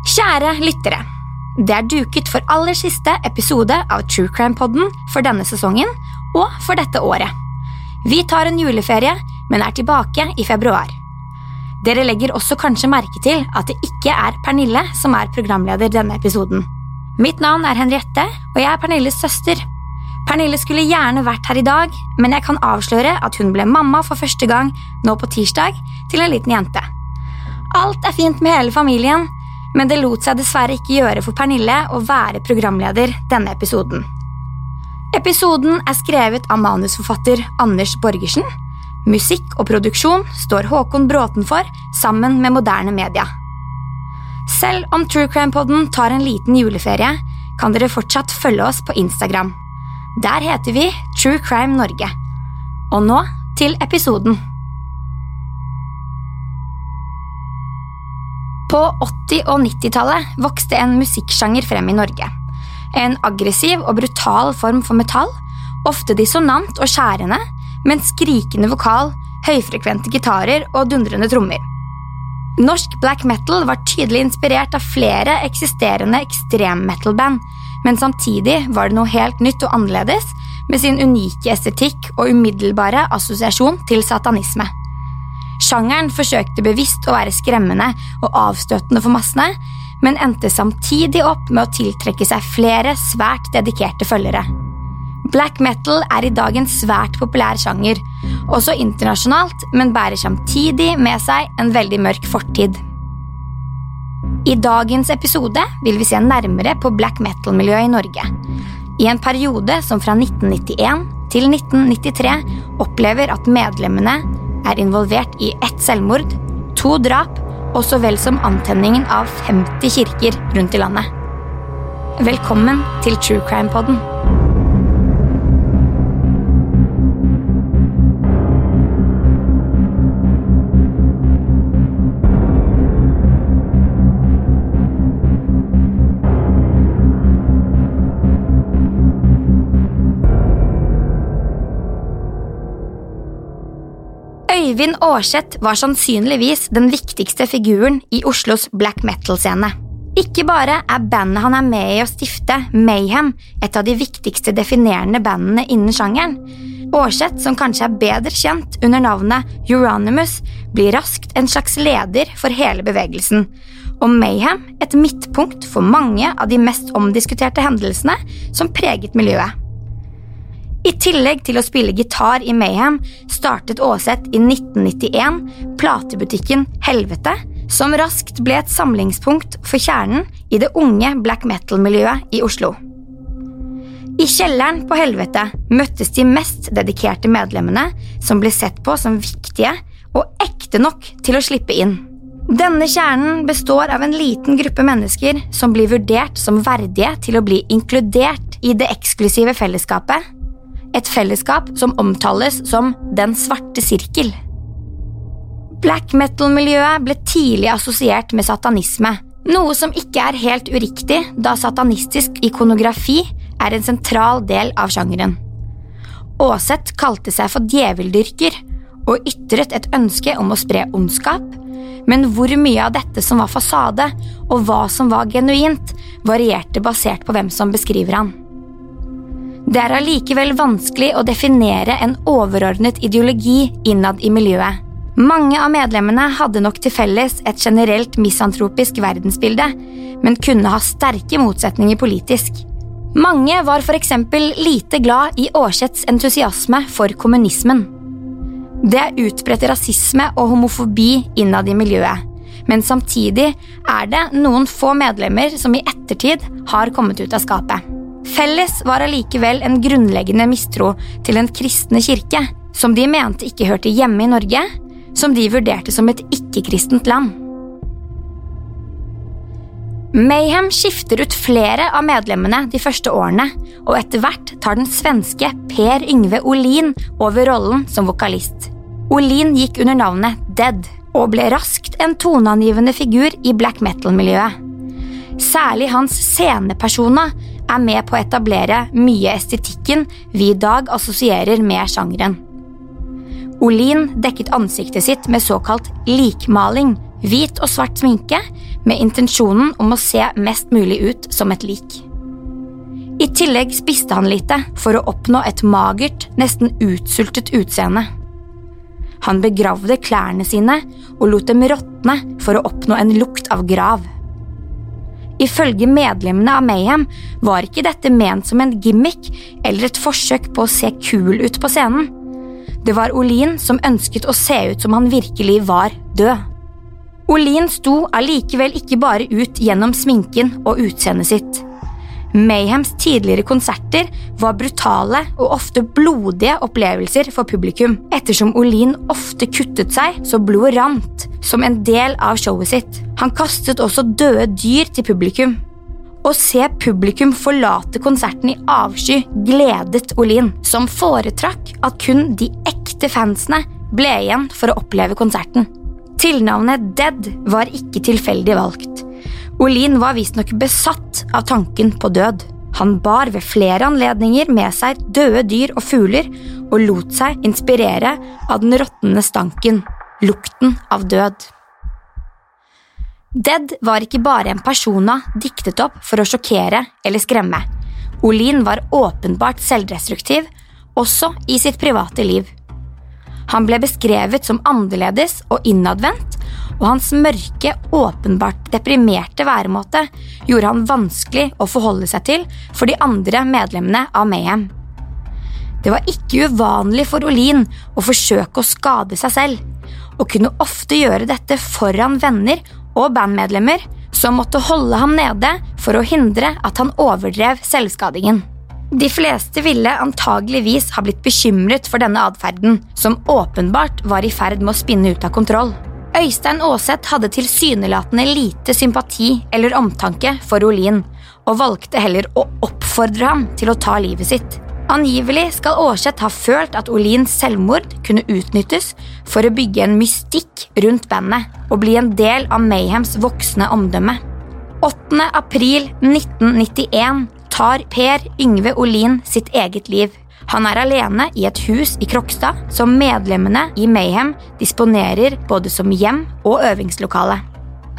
Kjære lyttere. Det er duket for aller siste episode av True Crime-podden for denne sesongen og for dette året. Vi tar en juleferie, men er tilbake i februar. Dere legger også kanskje merke til at det ikke er Pernille som er programleder denne episoden. Mitt navn er Henriette, og jeg er Pernilles søster. Pernille skulle gjerne vært her i dag, men jeg kan avsløre at hun ble mamma for første gang nå på tirsdag til en liten jente. Alt er fint med hele familien, men det lot seg dessverre ikke gjøre for Pernille å være programleder denne episoden. Episoden er skrevet av manusforfatter Anders Borgersen. Musikk og produksjon står Håkon Bråten for, sammen med moderne media. Selv om True Crime-podden tar en liten juleferie, kan dere fortsatt følge oss på Instagram. Der heter vi True Crime Norge. Og nå til episoden. På 80- og 90-tallet vokste en musikksjanger frem i Norge. En aggressiv og brutal form for metall, ofte dissonant og skjærende, med en skrikende vokal, høyfrekvente gitarer og dundrende trommer. Norsk black metal var tydelig inspirert av flere eksisterende ekstrem-metal-band, men samtidig var det noe helt nytt og annerledes, med sin unike estetikk og umiddelbare assosiasjon til satanisme. Sjangeren forsøkte bevisst å være skremmende og avstøtende for massene, men endte samtidig opp med å tiltrekke seg flere svært dedikerte følgere. Black metal er i dag en svært populær sjanger, også internasjonalt, men bærer samtidig med seg en veldig mørk fortid. I dagens episode vil vi se nærmere på black metal-miljøet i Norge. I en periode som fra 1991 til 1993 opplever at medlemmene er involvert i ett selvmord, to drap og så vel som antenningen av 50 kirker rundt i landet. Velkommen til True Crime-podden. Øyvind Aarseth var sannsynligvis den viktigste figuren i Oslos black metal-scene. Ikke bare er bandet han er med i å stifte, Mayhem, et av de viktigste definerende bandene innen sjangeren. Aarseth, som kanskje er bedre kjent under navnet Euronymous, blir raskt en slags leder for hele bevegelsen, og Mayhem et midtpunkt for mange av de mest omdiskuterte hendelsene som preget miljøet. I tillegg til å spille gitar i Mayhem startet Aarseth i 1991 platebutikken Helvete, som raskt ble et samlingspunkt for kjernen i det unge black metal-miljøet i Oslo. I kjelleren på Helvete møttes de mest dedikerte medlemmene, som ble sett på som viktige og ekte nok til å slippe inn. Denne kjernen består av en liten gruppe mennesker som blir vurdert som verdige til å bli inkludert i det eksklusive fellesskapet et fellesskap som omtales som Den svarte sirkel. Black metal-miljøet ble tidlig assosiert med satanisme, Noe som ikke er helt uriktig, da satanistisk ikonografi er en sentral del av sjangeren. Aarseth kalte seg for djeveldyrker og ytret et ønske om å spre ondskap, men hvor mye av dette som var fasade, og hva som var genuint, varierte basert på hvem som beskriver han. Det er allikevel vanskelig å definere en overordnet ideologi innad i miljøet. Mange av medlemmene hadde nok til felles et generelt misantropisk verdensbilde, men kunne ha sterke motsetninger politisk. Mange var eksempel lite glad i Aarseths entusiasme for kommunismen. Det er utbredt rasisme og homofobi innad i miljøet, men samtidig er det noen få medlemmer som i ettertid har kommet ut av skapet. Felles var allikevel en grunnleggende mistro til den kristne kirke, som de mente ikke hørte hjemme i Norge, som de vurderte som et ikke-kristent land. Mayhem skifter ut flere av medlemmene de første årene, og etter hvert tar den svenske Per Yngve Olin over rollen som vokalist. Olin gikk under navnet Dead, og ble raskt en toneangivende figur i black metal-miljøet. Særlig hans scenepersona er med på å etablere mye estetikken vi i dag assosierer med sjangeren. Olin dekket ansiktet sitt med såkalt likmaling, hvit og svart sminke, med intensjonen om å se mest mulig ut som et lik. I tillegg spiste han lite for å oppnå et magert, nesten utsultet utseende. Han begravde klærne sine og lot dem råtne for å oppnå en lukt av grav. Ifølge medlemmene av Mayhem var ikke dette ment som en gimmick eller et forsøk på å se kul ut på scenen. Det var Olin som ønsket å se ut som han virkelig var død. Olin sto allikevel ikke bare ut gjennom sminken og utseendet sitt. Mayhems tidligere konserter var brutale og ofte blodige opplevelser for publikum, ettersom Olin ofte kuttet seg så blodet rant, som en del av showet sitt. Han kastet også døde dyr til publikum. Å se publikum forlate konserten i avsky gledet Olin, som foretrakk at kun de ekte fansene ble igjen for å oppleve konserten. Tilnavnet Dead var ikke tilfeldig valgt. Olin var visstnok besatt av tanken på død. Han bar ved flere anledninger med seg døde dyr og fugler og lot seg inspirere av den råtnende stanken, lukten av død. Dead var ikke bare en persona diktet opp for å sjokkere eller skremme. Olin var åpenbart selvdestruktiv, også i sitt private liv. Han ble beskrevet som annerledes og innadvendt, og hans mørke, åpenbart deprimerte væremåte gjorde han vanskelig å forholde seg til for de andre medlemmene av Mayhem. Det var ikke uvanlig for Olin å forsøke å skade seg selv, og kunne ofte gjøre dette foran venner og bandmedlemmer som måtte holde ham nede for å hindre at han overdrev selvskadingen. De fleste ville antageligvis ha blitt bekymret for denne atferden, som åpenbart var i ferd med å spinne ut av kontroll. Øystein Aaseth hadde tilsynelatende lite sympati eller omtanke for Olin, og valgte heller å oppfordre ham til å ta livet sitt. Angivelig skal Aarseth ha følt at Olins selvmord kunne utnyttes for å bygge en mystikk rundt bandet og bli en del av Mayhems voksne omdømme. 8. april 1991 tar Per Yngve Olin sitt eget liv. Han er alene i et hus i Krokstad som medlemmene i Mayhem disponerer både som hjem og øvingslokale.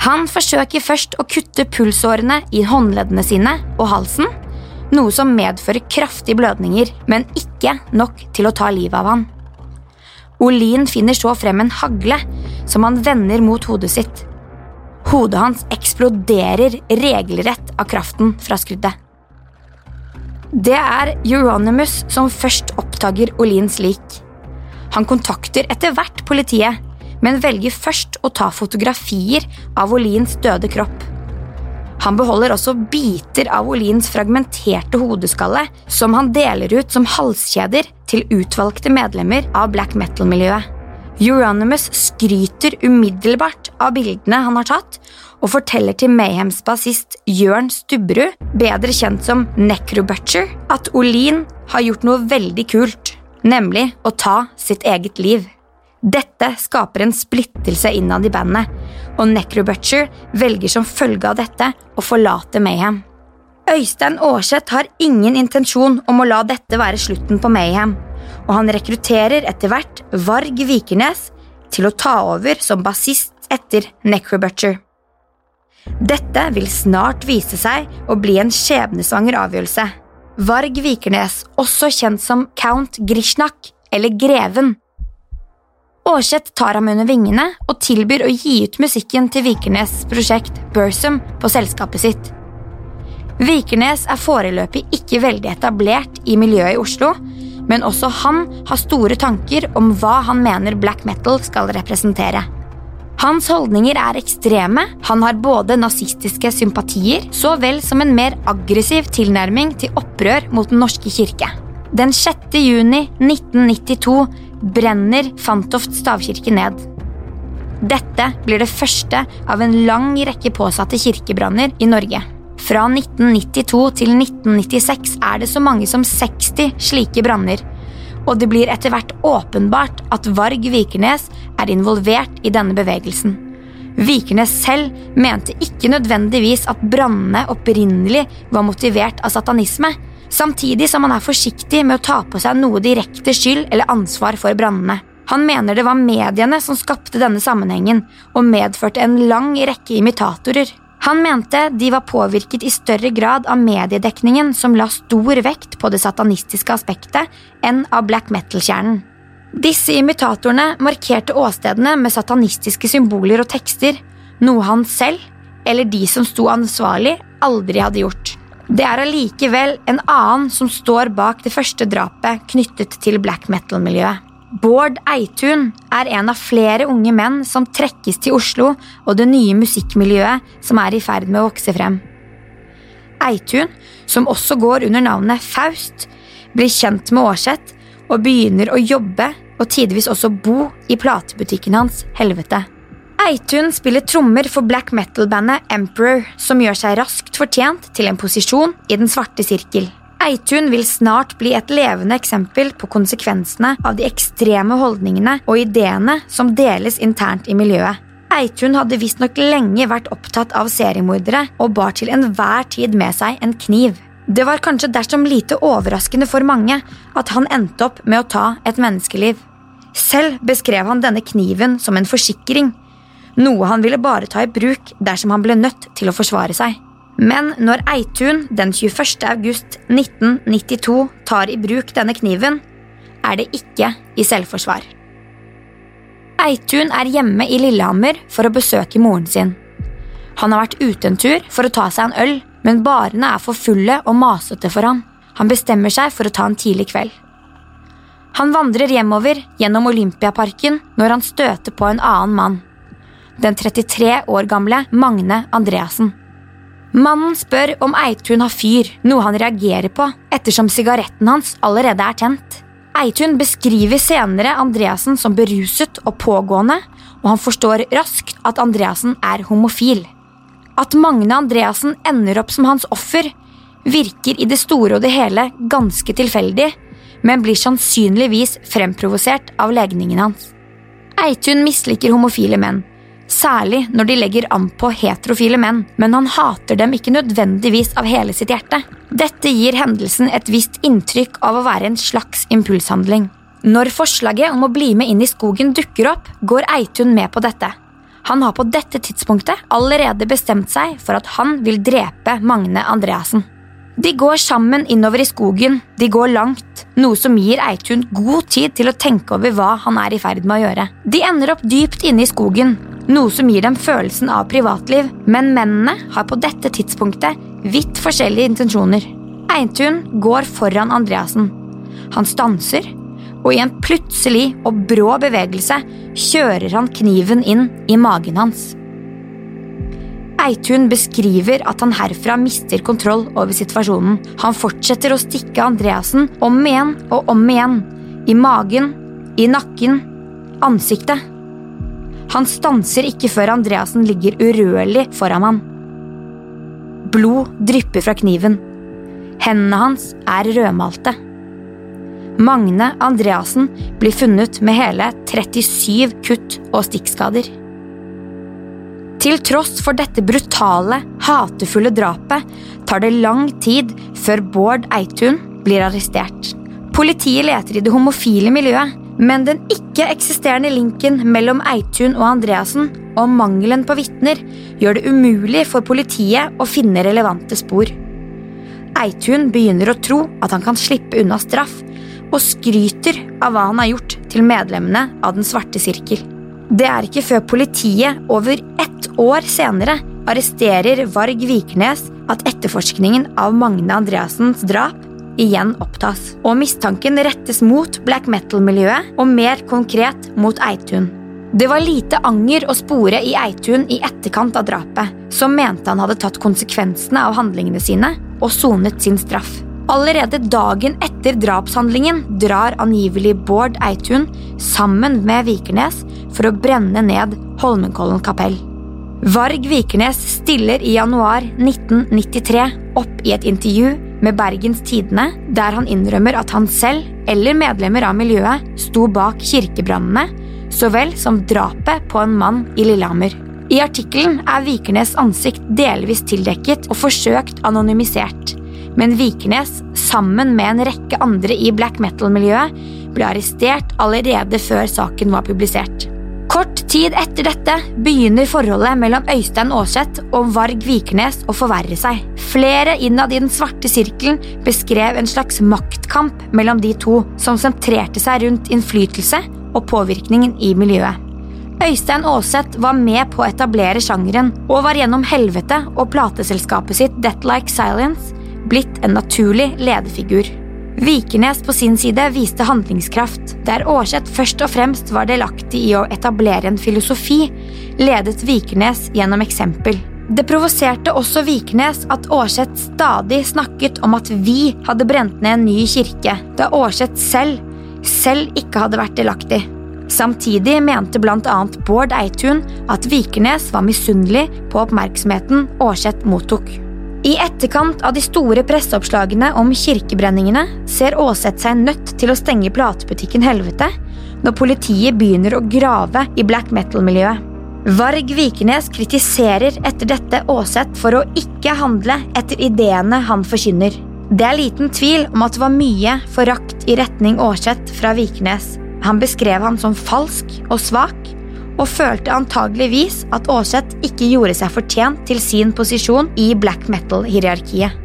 Han forsøker først å kutte pulsårene i håndleddene sine og halsen, noe som medfører kraftige blødninger, men ikke nok til å ta livet av han. Olin finner så frem en hagle som han vender mot hodet sitt. Hodet hans eksploderer regelrett av kraften fra skuddet. Det er Euronymous som først oppdager Olins lik. Han kontakter etter hvert politiet, men velger først å ta fotografier av Olins døde kropp. Han beholder også biter av Olins fragmenterte hodeskalle, som han deler ut som halskjeder til utvalgte medlemmer av black metal-miljøet. Euronymous skryter umiddelbart av bildene han har tatt, og forteller til Mayhems bassist Jørn Stubberud, bedre kjent som Necrobutcher, at Olin har gjort noe veldig kult, nemlig å ta sitt eget liv. Dette skaper en splittelse innad i bandet, og Necrobutcher velger som følge av dette å forlate Mayhem. Øystein Aarseth har ingen intensjon om å la dette være slutten på Mayhem, og han rekrutterer etter hvert Varg Vikernes til å ta over som bassist etter Necrobutcher. Dette vil snart vise seg å bli en skjebnesvanger avgjørelse. Varg Vikernes, også kjent som Count Grishnak, eller Greven. Aarseth tar ham under vingene og tilbyr å gi ut musikken til Vikernes' prosjekt Bursum på selskapet sitt. Vikernes er foreløpig ikke veldig etablert i miljøet i Oslo, men også han har store tanker om hva han mener black metal skal representere. Hans holdninger er ekstreme, han har både nazistiske sympatier så vel som en mer aggressiv tilnærming til opprør mot Den norske kirke. Den 6. juni 1992 brenner Fantoft stavkirke ned. Dette blir det første av en lang rekke påsatte kirkebranner i Norge. Fra 1992 til 1996 er det så mange som 60 slike branner, og det blir etter hvert åpenbart at Varg Vikernes er involvert i denne bevegelsen. Vikernes selv mente ikke nødvendigvis at brannene opprinnelig var motivert av satanisme, samtidig som han er forsiktig med å ta på seg noe direkte skyld eller ansvar for brannene. Han mener det var mediene som skapte denne sammenhengen og medførte en lang rekke imitatorer. Han mente de var påvirket i større grad av mediedekningen som la stor vekt på det satanistiske aspektet, enn av black metal-kjernen. Disse imitatorene markerte åstedene med satanistiske symboler og tekster, noe han selv, eller de som sto ansvarlig, aldri hadde gjort. Det er allikevel en annen som står bak det første drapet knyttet til black metal-miljøet. Bård Eitun er en av flere unge menn som trekkes til Oslo og det nye musikkmiljøet som er i ferd med å vokse frem. Eitun, som også går under navnet Faust, blir kjent med Aarseth og begynner å jobbe og tidvis også bo i platebutikken hans Helvete. Eitun spiller trommer for black metal-bandet Emperor, som gjør seg raskt fortjent til en posisjon i Den svarte sirkel. Eitun vil snart bli et levende eksempel på konsekvensene av de ekstreme holdningene og ideene som deles internt i miljøet. Eitun hadde visstnok lenge vært opptatt av seriemordere og bar til enhver tid med seg en kniv. Det var kanskje dersom lite overraskende for mange at han endte opp med å ta et menneskeliv. Selv beskrev han denne kniven som en forsikring, noe han ville bare ta i bruk dersom han ble nødt til å forsvare seg. Men når Eitun den 21. august 1992 tar i bruk denne kniven, er det ikke i selvforsvar. Eitun er hjemme i Lillehammer for å besøke moren sin. Han har vært ute en tur for å ta seg en øl, men barene er for fulle og masete for han. Han bestemmer seg for å ta en tidlig kveld. Han vandrer hjemover gjennom Olympiaparken når han støter på en annen mann. Den 33 år gamle Magne Andreassen. Mannen spør om Eitun har fyr, noe han reagerer på ettersom sigaretten hans allerede er tent. Eitun beskriver senere Andreassen som beruset og pågående, og han forstår raskt at Andreassen er homofil. At Magne Andreassen ender opp som hans offer, virker i det store og det hele ganske tilfeldig, men blir sannsynligvis fremprovosert av legningen hans. Eitun misliker homofile menn, særlig når de legger an på heterofile menn, men han hater dem ikke nødvendigvis av hele sitt hjerte. Dette gir hendelsen et visst inntrykk av å være en slags impulshandling. Når forslaget om å bli med inn i skogen dukker opp, går Eitun med på dette. Han har på dette tidspunktet allerede bestemt seg for at han vil drepe Magne Andreassen. De går sammen innover i skogen, de går langt, noe som gir Eitun god tid til å tenke over hva han er i ferd med å gjøre. De ender opp dypt inne i skogen, noe som gir dem følelsen av privatliv, men mennene har på dette tidspunktet vidt forskjellige intensjoner. Eintun går foran Andreassen. Han stanser, og i en plutselig og brå bevegelse kjører han kniven inn i magen hans. Eitun beskriver at han herfra mister kontroll over situasjonen. Han fortsetter å stikke Andreassen om igjen og om igjen. I magen, i nakken, ansiktet. Han stanser ikke før Andreassen ligger urørlig foran ham. Blod drypper fra kniven. Hendene hans er rødmalte. Magne Andreassen blir funnet med hele 37 kutt og stikkskader. Til tross for dette brutale, hatefulle drapet tar det lang tid før Bård Eitun blir arrestert. Politiet leter i det homofile miljøet, men den ikke-eksisterende linken mellom Eitun og Andreassen og mangelen på vitner gjør det umulig for politiet å finne relevante spor. Eitun begynner å tro at han kan slippe unna straff, og skryter av hva han har gjort til medlemmene av Den svarte sirkel. Det er ikke før politiet over ett år senere arresterer Varg Vikernes at etterforskningen av Magne Andreassens drap igjen opptas, og mistanken rettes mot black metal-miljøet og mer konkret mot Eitun. Det var lite anger å spore i Eitun i etterkant av drapet, som mente han hadde tatt konsekvensene av handlingene sine og sonet sin straff. Allerede dagen etter drapshandlingen drar angivelig Bård Eitun sammen med Vikernes for å brenne ned Holmenkollen kapell. Varg Vikernes stiller i januar 1993 opp i et intervju med Bergens Tidende, der han innrømmer at han selv, eller medlemmer av miljøet, sto bak kirkebrannene, så vel som drapet på en mann i Lillehammer. I artikkelen er Vikernes ansikt delvis tildekket og forsøkt anonymisert men Vikernes, sammen med en rekke andre i black metal-miljøet, ble arrestert allerede før saken var publisert. Kort tid etter dette begynner forholdet mellom Øystein Aarseth og Varg Vikernes å forverre seg. Flere innad i den svarte sirkelen beskrev en slags maktkamp mellom de to, som sentrerte seg rundt innflytelse og påvirkningen i miljøet. Øystein Aaseth var med på å etablere sjangeren, og var gjennom helvete og plateselskapet sitt Death Like Silence blitt en naturlig lederfigur. Vikernes på sin side viste handlingskraft. Der Aarseth først og fremst var delaktig i å etablere en filosofi, ledet Vikernes gjennom eksempel. Det provoserte også Vikernes at Aarseth stadig snakket om at vi hadde brent ned en ny kirke, da Aarseth selv, selv ikke hadde vært delaktig. Samtidig mente bl.a. Bård Eitun at Vikernes var misunnelig på oppmerksomheten Aarseth mottok. I etterkant av de store presseoppslagene om kirkebrenningene ser Aarseth seg nødt til å stenge platebutikken Helvete når politiet begynner å grave i black metal-miljøet. Varg Vikernes kritiserer etter dette Aarseth for å ikke handle etter ideene han forkynner. Det er liten tvil om at det var mye forakt i retning Aarseth fra Vikernes. Han beskrev han som falsk og svak, og følte antageligvis at Aarseth ikke gjorde seg fortjent til sin posisjon i black metal-hierarkiet.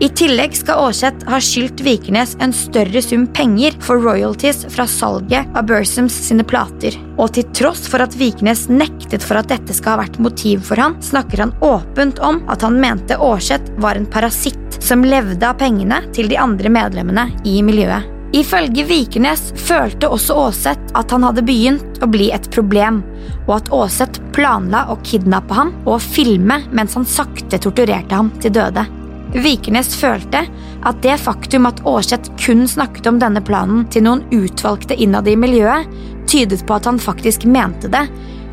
I tillegg skal Aarseth ha skyldt Vikernes en større sum penger for royalties fra salget av Bursums sine plater, og til tross for at Vikernes nektet for at dette skal ha vært motiv for han, snakker han åpent om at han mente Aarseth var en parasitt som levde av pengene til de andre medlemmene i miljøet. Ifølge Vikernes følte også Aarseth at han hadde begynt å bli et problem, og at Aarseth planla å kidnappe ham og filme mens han sakte torturerte ham til døde. Vikernes følte at det faktum at Aarseth kun snakket om denne planen til noen utvalgte innad i miljøet, tydet på at han faktisk mente det,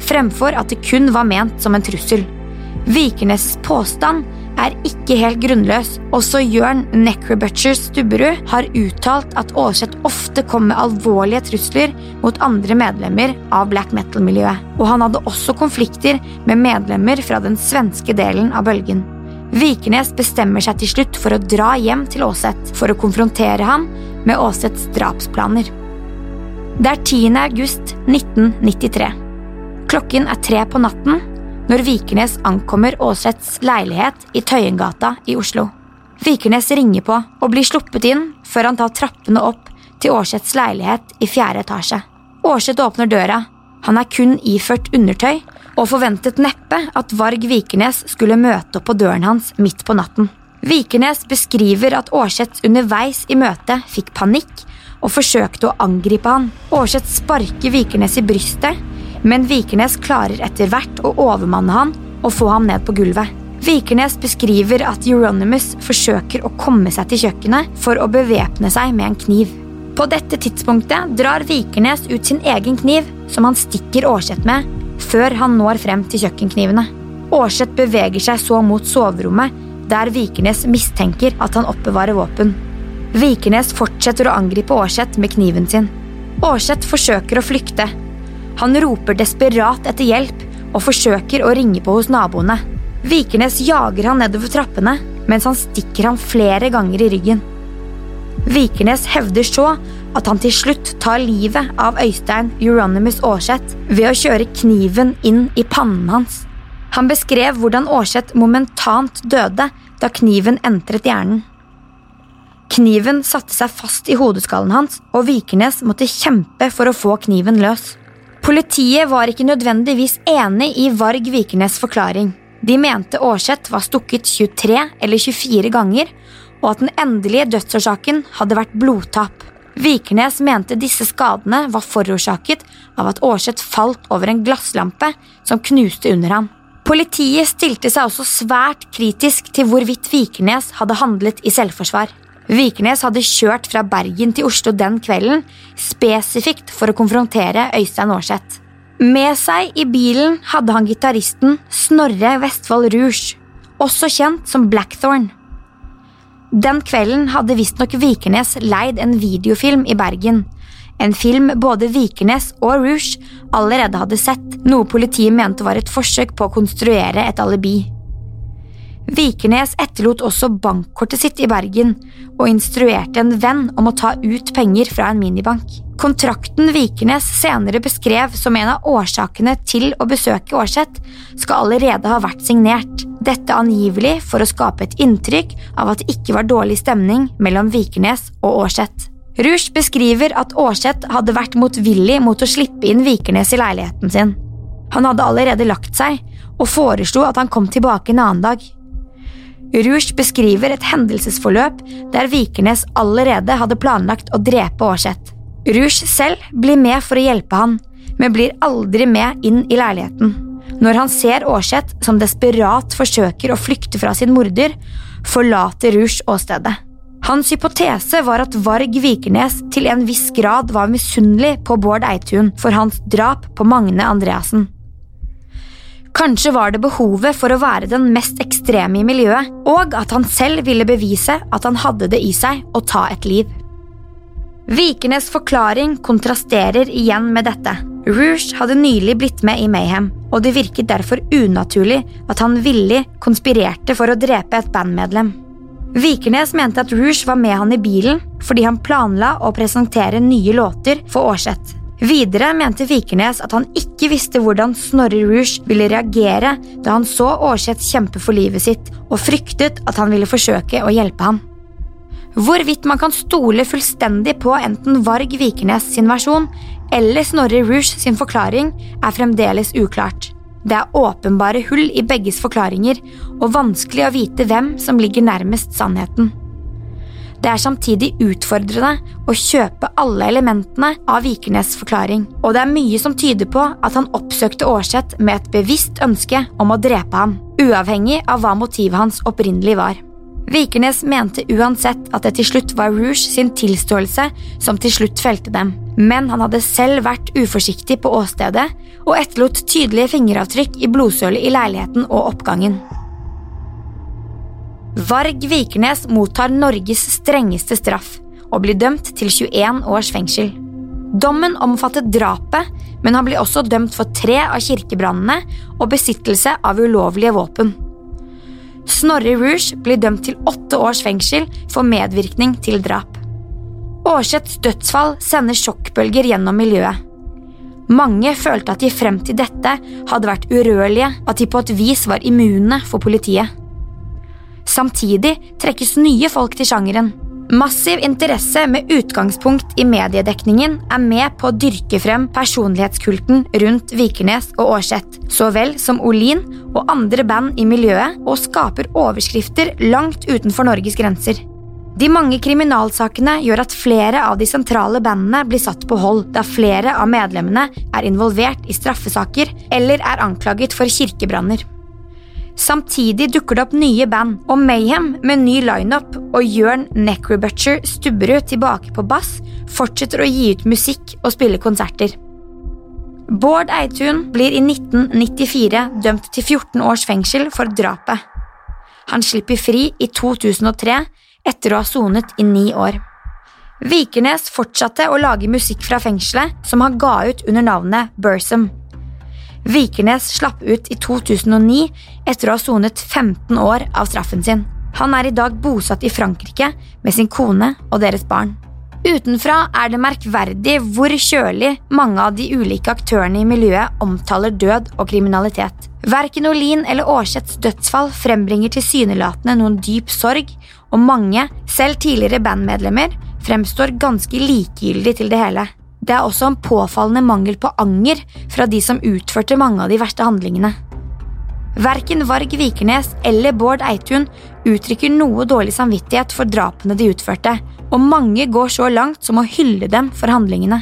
fremfor at det kun var ment som en trussel. Vikernes påstand er ikke helt grunnløs. Også Jørn Necrobutcher Stubberud har uttalt at Aarseth ofte kom med alvorlige trusler mot andre medlemmer av black metal-miljøet, og han hadde også konflikter med medlemmer fra den svenske delen av bølgen. Vikernes bestemmer seg til slutt for å dra hjem til Aarseth for å konfrontere ham med Aarseths drapsplaner. Det er 10. august 1993. Klokken er tre på natten, når Vikernes ankommer Aarseths leilighet i Tøyengata i Oslo. Vikernes ringer på og blir sluppet inn før han tar trappene opp til Aarseths leilighet i fjerde etasje. Aarseth åpner døra. Han er kun iført undertøy og forventet neppe at Varg Vikernes skulle møte opp på døren hans midt på natten. Vikernes beskriver at Aarseth underveis i møtet fikk panikk og forsøkte å angripe han. Aarseth sparker Vikernes i brystet men Vikernes klarer etter hvert å overmanne han og få ham ned på gulvet. Vikernes beskriver at Euronymous forsøker å komme seg til kjøkkenet for å bevæpne seg med en kniv. På dette tidspunktet drar Vikernes ut sin egen kniv, som han stikker Aarseth med, før han når frem til kjøkkenknivene. Aarseth beveger seg så mot soverommet, der Vikernes mistenker at han oppbevarer våpen. Vikernes fortsetter å angripe Aarseth med kniven sin. Aarseth forsøker å flykte, han roper desperat etter hjelp og forsøker å ringe på hos naboene. Vikernes jager han nedover trappene, mens han stikker ham flere ganger i ryggen. Vikernes hevder så at han til slutt tar livet av Øystein Euronymous Aarseth ved å kjøre kniven inn i pannen hans. Han beskrev hvordan Aarseth momentant døde da kniven entret hjernen. Kniven satte seg fast i hodeskallen hans, og Vikernes måtte kjempe for å få kniven løs. Politiet var ikke nødvendigvis enig i Varg Vikernes' forklaring. De mente Aarseth var stukket 23 eller 24 ganger, og at den endelige dødsårsaken hadde vært blodtap. Vikernes mente disse skadene var forårsaket av at Aarseth falt over en glasslampe som knuste under ham. Politiet stilte seg også svært kritisk til hvorvidt Vikernes hadde handlet i selvforsvar. Vikernes hadde kjørt fra Bergen til Oslo den kvelden spesifikt for å konfrontere Øystein Aarseth. Med seg i bilen hadde han gitaristen Snorre Vestfold Rouge, også kjent som Blackthorn. Den kvelden hadde visstnok Vikernes leid en videofilm i Bergen. En film både Vikernes og Rouge allerede hadde sett, noe politiet mente var et forsøk på å konstruere et alibi. Vikernes etterlot også bankkortet sitt i Bergen og instruerte en venn om å ta ut penger fra en minibank. Kontrakten Vikernes senere beskrev som en av årsakene til å besøke Aarseth, skal allerede ha vært signert, dette angivelig for å skape et inntrykk av at det ikke var dårlig stemning mellom Vikernes og Aarseth. Rush beskriver at Aarseth hadde vært motvillig mot å slippe inn Vikernes i leiligheten sin. Han hadde allerede lagt seg, og foreslo at han kom tilbake en annen dag. Rouge beskriver et hendelsesforløp der Vikernes allerede hadde planlagt å drepe Aarseth. Rouge selv blir med for å hjelpe han, men blir aldri med inn i leiligheten. Når han ser Aarseth som desperat forsøker å flykte fra sin morder, forlater Rouge åstedet. Hans hypotese var at Varg Vikernes til en viss grad var misunnelig på Bård Eitun for hans drap på Magne Andreassen. Kanskje var det behovet for å være den mest ekstreme i miljøet, og at han selv ville bevise at han hadde det i seg å ta et liv. Vikernes forklaring kontrasterer igjen med dette. Rouge hadde nylig blitt med i Mayhem, og det virket derfor unaturlig at han villig konspirerte for å drepe et bandmedlem. Vikernes mente at Rouge var med han i bilen fordi han planla å presentere nye låter for Aarseth. Videre mente Vikernes at han ikke visste hvordan Snorre Rouge ville reagere da han så Aarseth kjempe for livet sitt, og fryktet at han ville forsøke å hjelpe ham. Hvorvidt man kan stole fullstendig på enten Varg Vikernes sin versjon eller Snorre Rouge sin forklaring, er fremdeles uklart. Det er åpenbare hull i begges forklaringer, og vanskelig å vite hvem som ligger nærmest sannheten. Det er samtidig utfordrende å kjøpe alle elementene av Vikernes' forklaring, og det er mye som tyder på at han oppsøkte Aarseth med et bevisst ønske om å drepe ham, uavhengig av hva motivet hans opprinnelig var. Vikernes mente uansett at det til slutt var Rouge sin tilståelse som til slutt felte dem, men han hadde selv vært uforsiktig på åstedet og etterlot tydelige fingeravtrykk i blodsølet i leiligheten og oppgangen. Varg Vikernes mottar Norges strengeste straff og blir dømt til 21 års fengsel. Dommen omfattet drapet, men han blir også dømt for tre av kirkebrannene og besittelse av ulovlige våpen. Snorre Rouge blir dømt til åtte års fengsel for medvirkning til drap. Aarseths dødsfall sender sjokkbølger gjennom miljøet. Mange følte at de frem til dette hadde vært urørlige, at de på et vis var immune for politiet. Samtidig trekkes nye folk til sjangeren. Massiv interesse med utgangspunkt i mediedekningen er med på å dyrke frem personlighetskulten rundt Vikernes og Aarseth, så vel som Olin og andre band i miljøet, og skaper overskrifter langt utenfor Norges grenser. De mange kriminalsakene gjør at flere av de sentrale bandene blir satt på hold, da flere av medlemmene er involvert i straffesaker eller er anklaget for kirkebranner. Samtidig dukker det opp nye band, og Mayhem med ny lineup og Jørn Necrobutcher Stubberud tilbake på bass fortsetter å gi ut musikk og spille konserter. Bård Eitun blir i 1994 dømt til 14 års fengsel for drapet. Han slipper fri i 2003 etter å ha sonet i ni år. Vikernes fortsatte å lage musikk fra fengselet, som han ga ut under navnet Bursum. Vikernes slapp ut i 2009 etter å ha sonet 15 år av straffen sin. Han er i dag bosatt i Frankrike med sin kone og deres barn. Utenfra er det merkverdig hvor kjølig mange av de ulike aktørene i miljøet omtaler død og kriminalitet. Verken Olin eller Aarseths dødsfall frembringer tilsynelatende noen dyp sorg, og mange, selv tidligere bandmedlemmer, fremstår ganske likegyldig til det hele. Det er også en påfallende mangel på anger fra de som utførte mange av de verste handlingene. Verken Varg Vikernes eller Bård Eitun uttrykker noe dårlig samvittighet for drapene de utførte, og mange går så langt som å hylle dem for handlingene.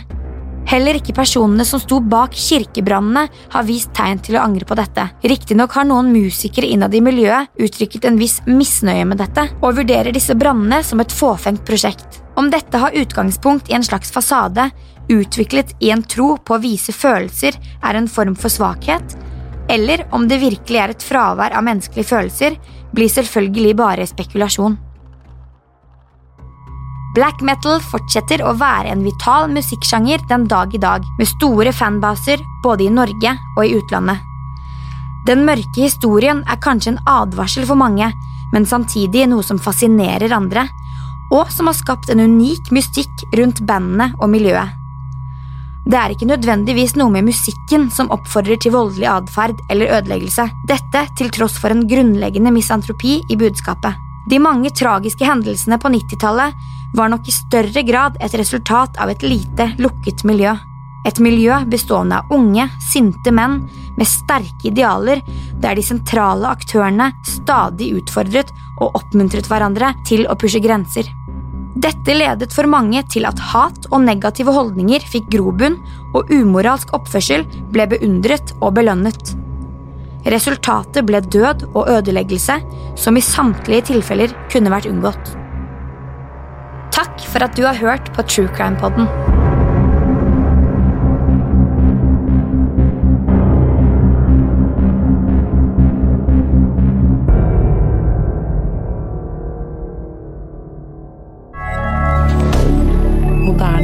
Heller ikke personene som sto bak kirkebrannene, har vist tegn til å angre på dette. Riktignok har noen musikere innad i miljøet uttrykket en viss misnøye med dette, og vurderer disse brannene som et fåfengt prosjekt. Om dette har utgangspunkt i en slags fasade, utviklet i en tro på å vise følelser er en form for svakhet, eller om det virkelig er et fravær av menneskelige følelser, blir selvfølgelig bare spekulasjon. Black metal fortsetter å være en vital musikksjanger den dag i dag, med store fanbaser både i Norge og i utlandet. Den mørke historien er kanskje en advarsel for mange, men samtidig noe som fascinerer andre, og som har skapt en unik mystikk rundt bandene og miljøet. Det er ikke nødvendigvis noe med musikken som oppfordrer til voldelig atferd eller ødeleggelse, dette til tross for en grunnleggende misantropi i budskapet. De mange tragiske hendelsene på 90-tallet var nok i større grad et resultat av et lite, lukket miljø. Et miljø bestående av unge, sinte menn med sterke idealer, der de sentrale aktørene stadig utfordret og oppmuntret hverandre til å pushe grenser. Dette ledet for mange til at hat og negative holdninger fikk grobunn, og umoralsk oppførsel ble beundret og belønnet. Resultatet ble død og ødeleggelse, som i samtlige tilfeller kunne vært unngått. Takk for at du har hørt på True Crime Podden.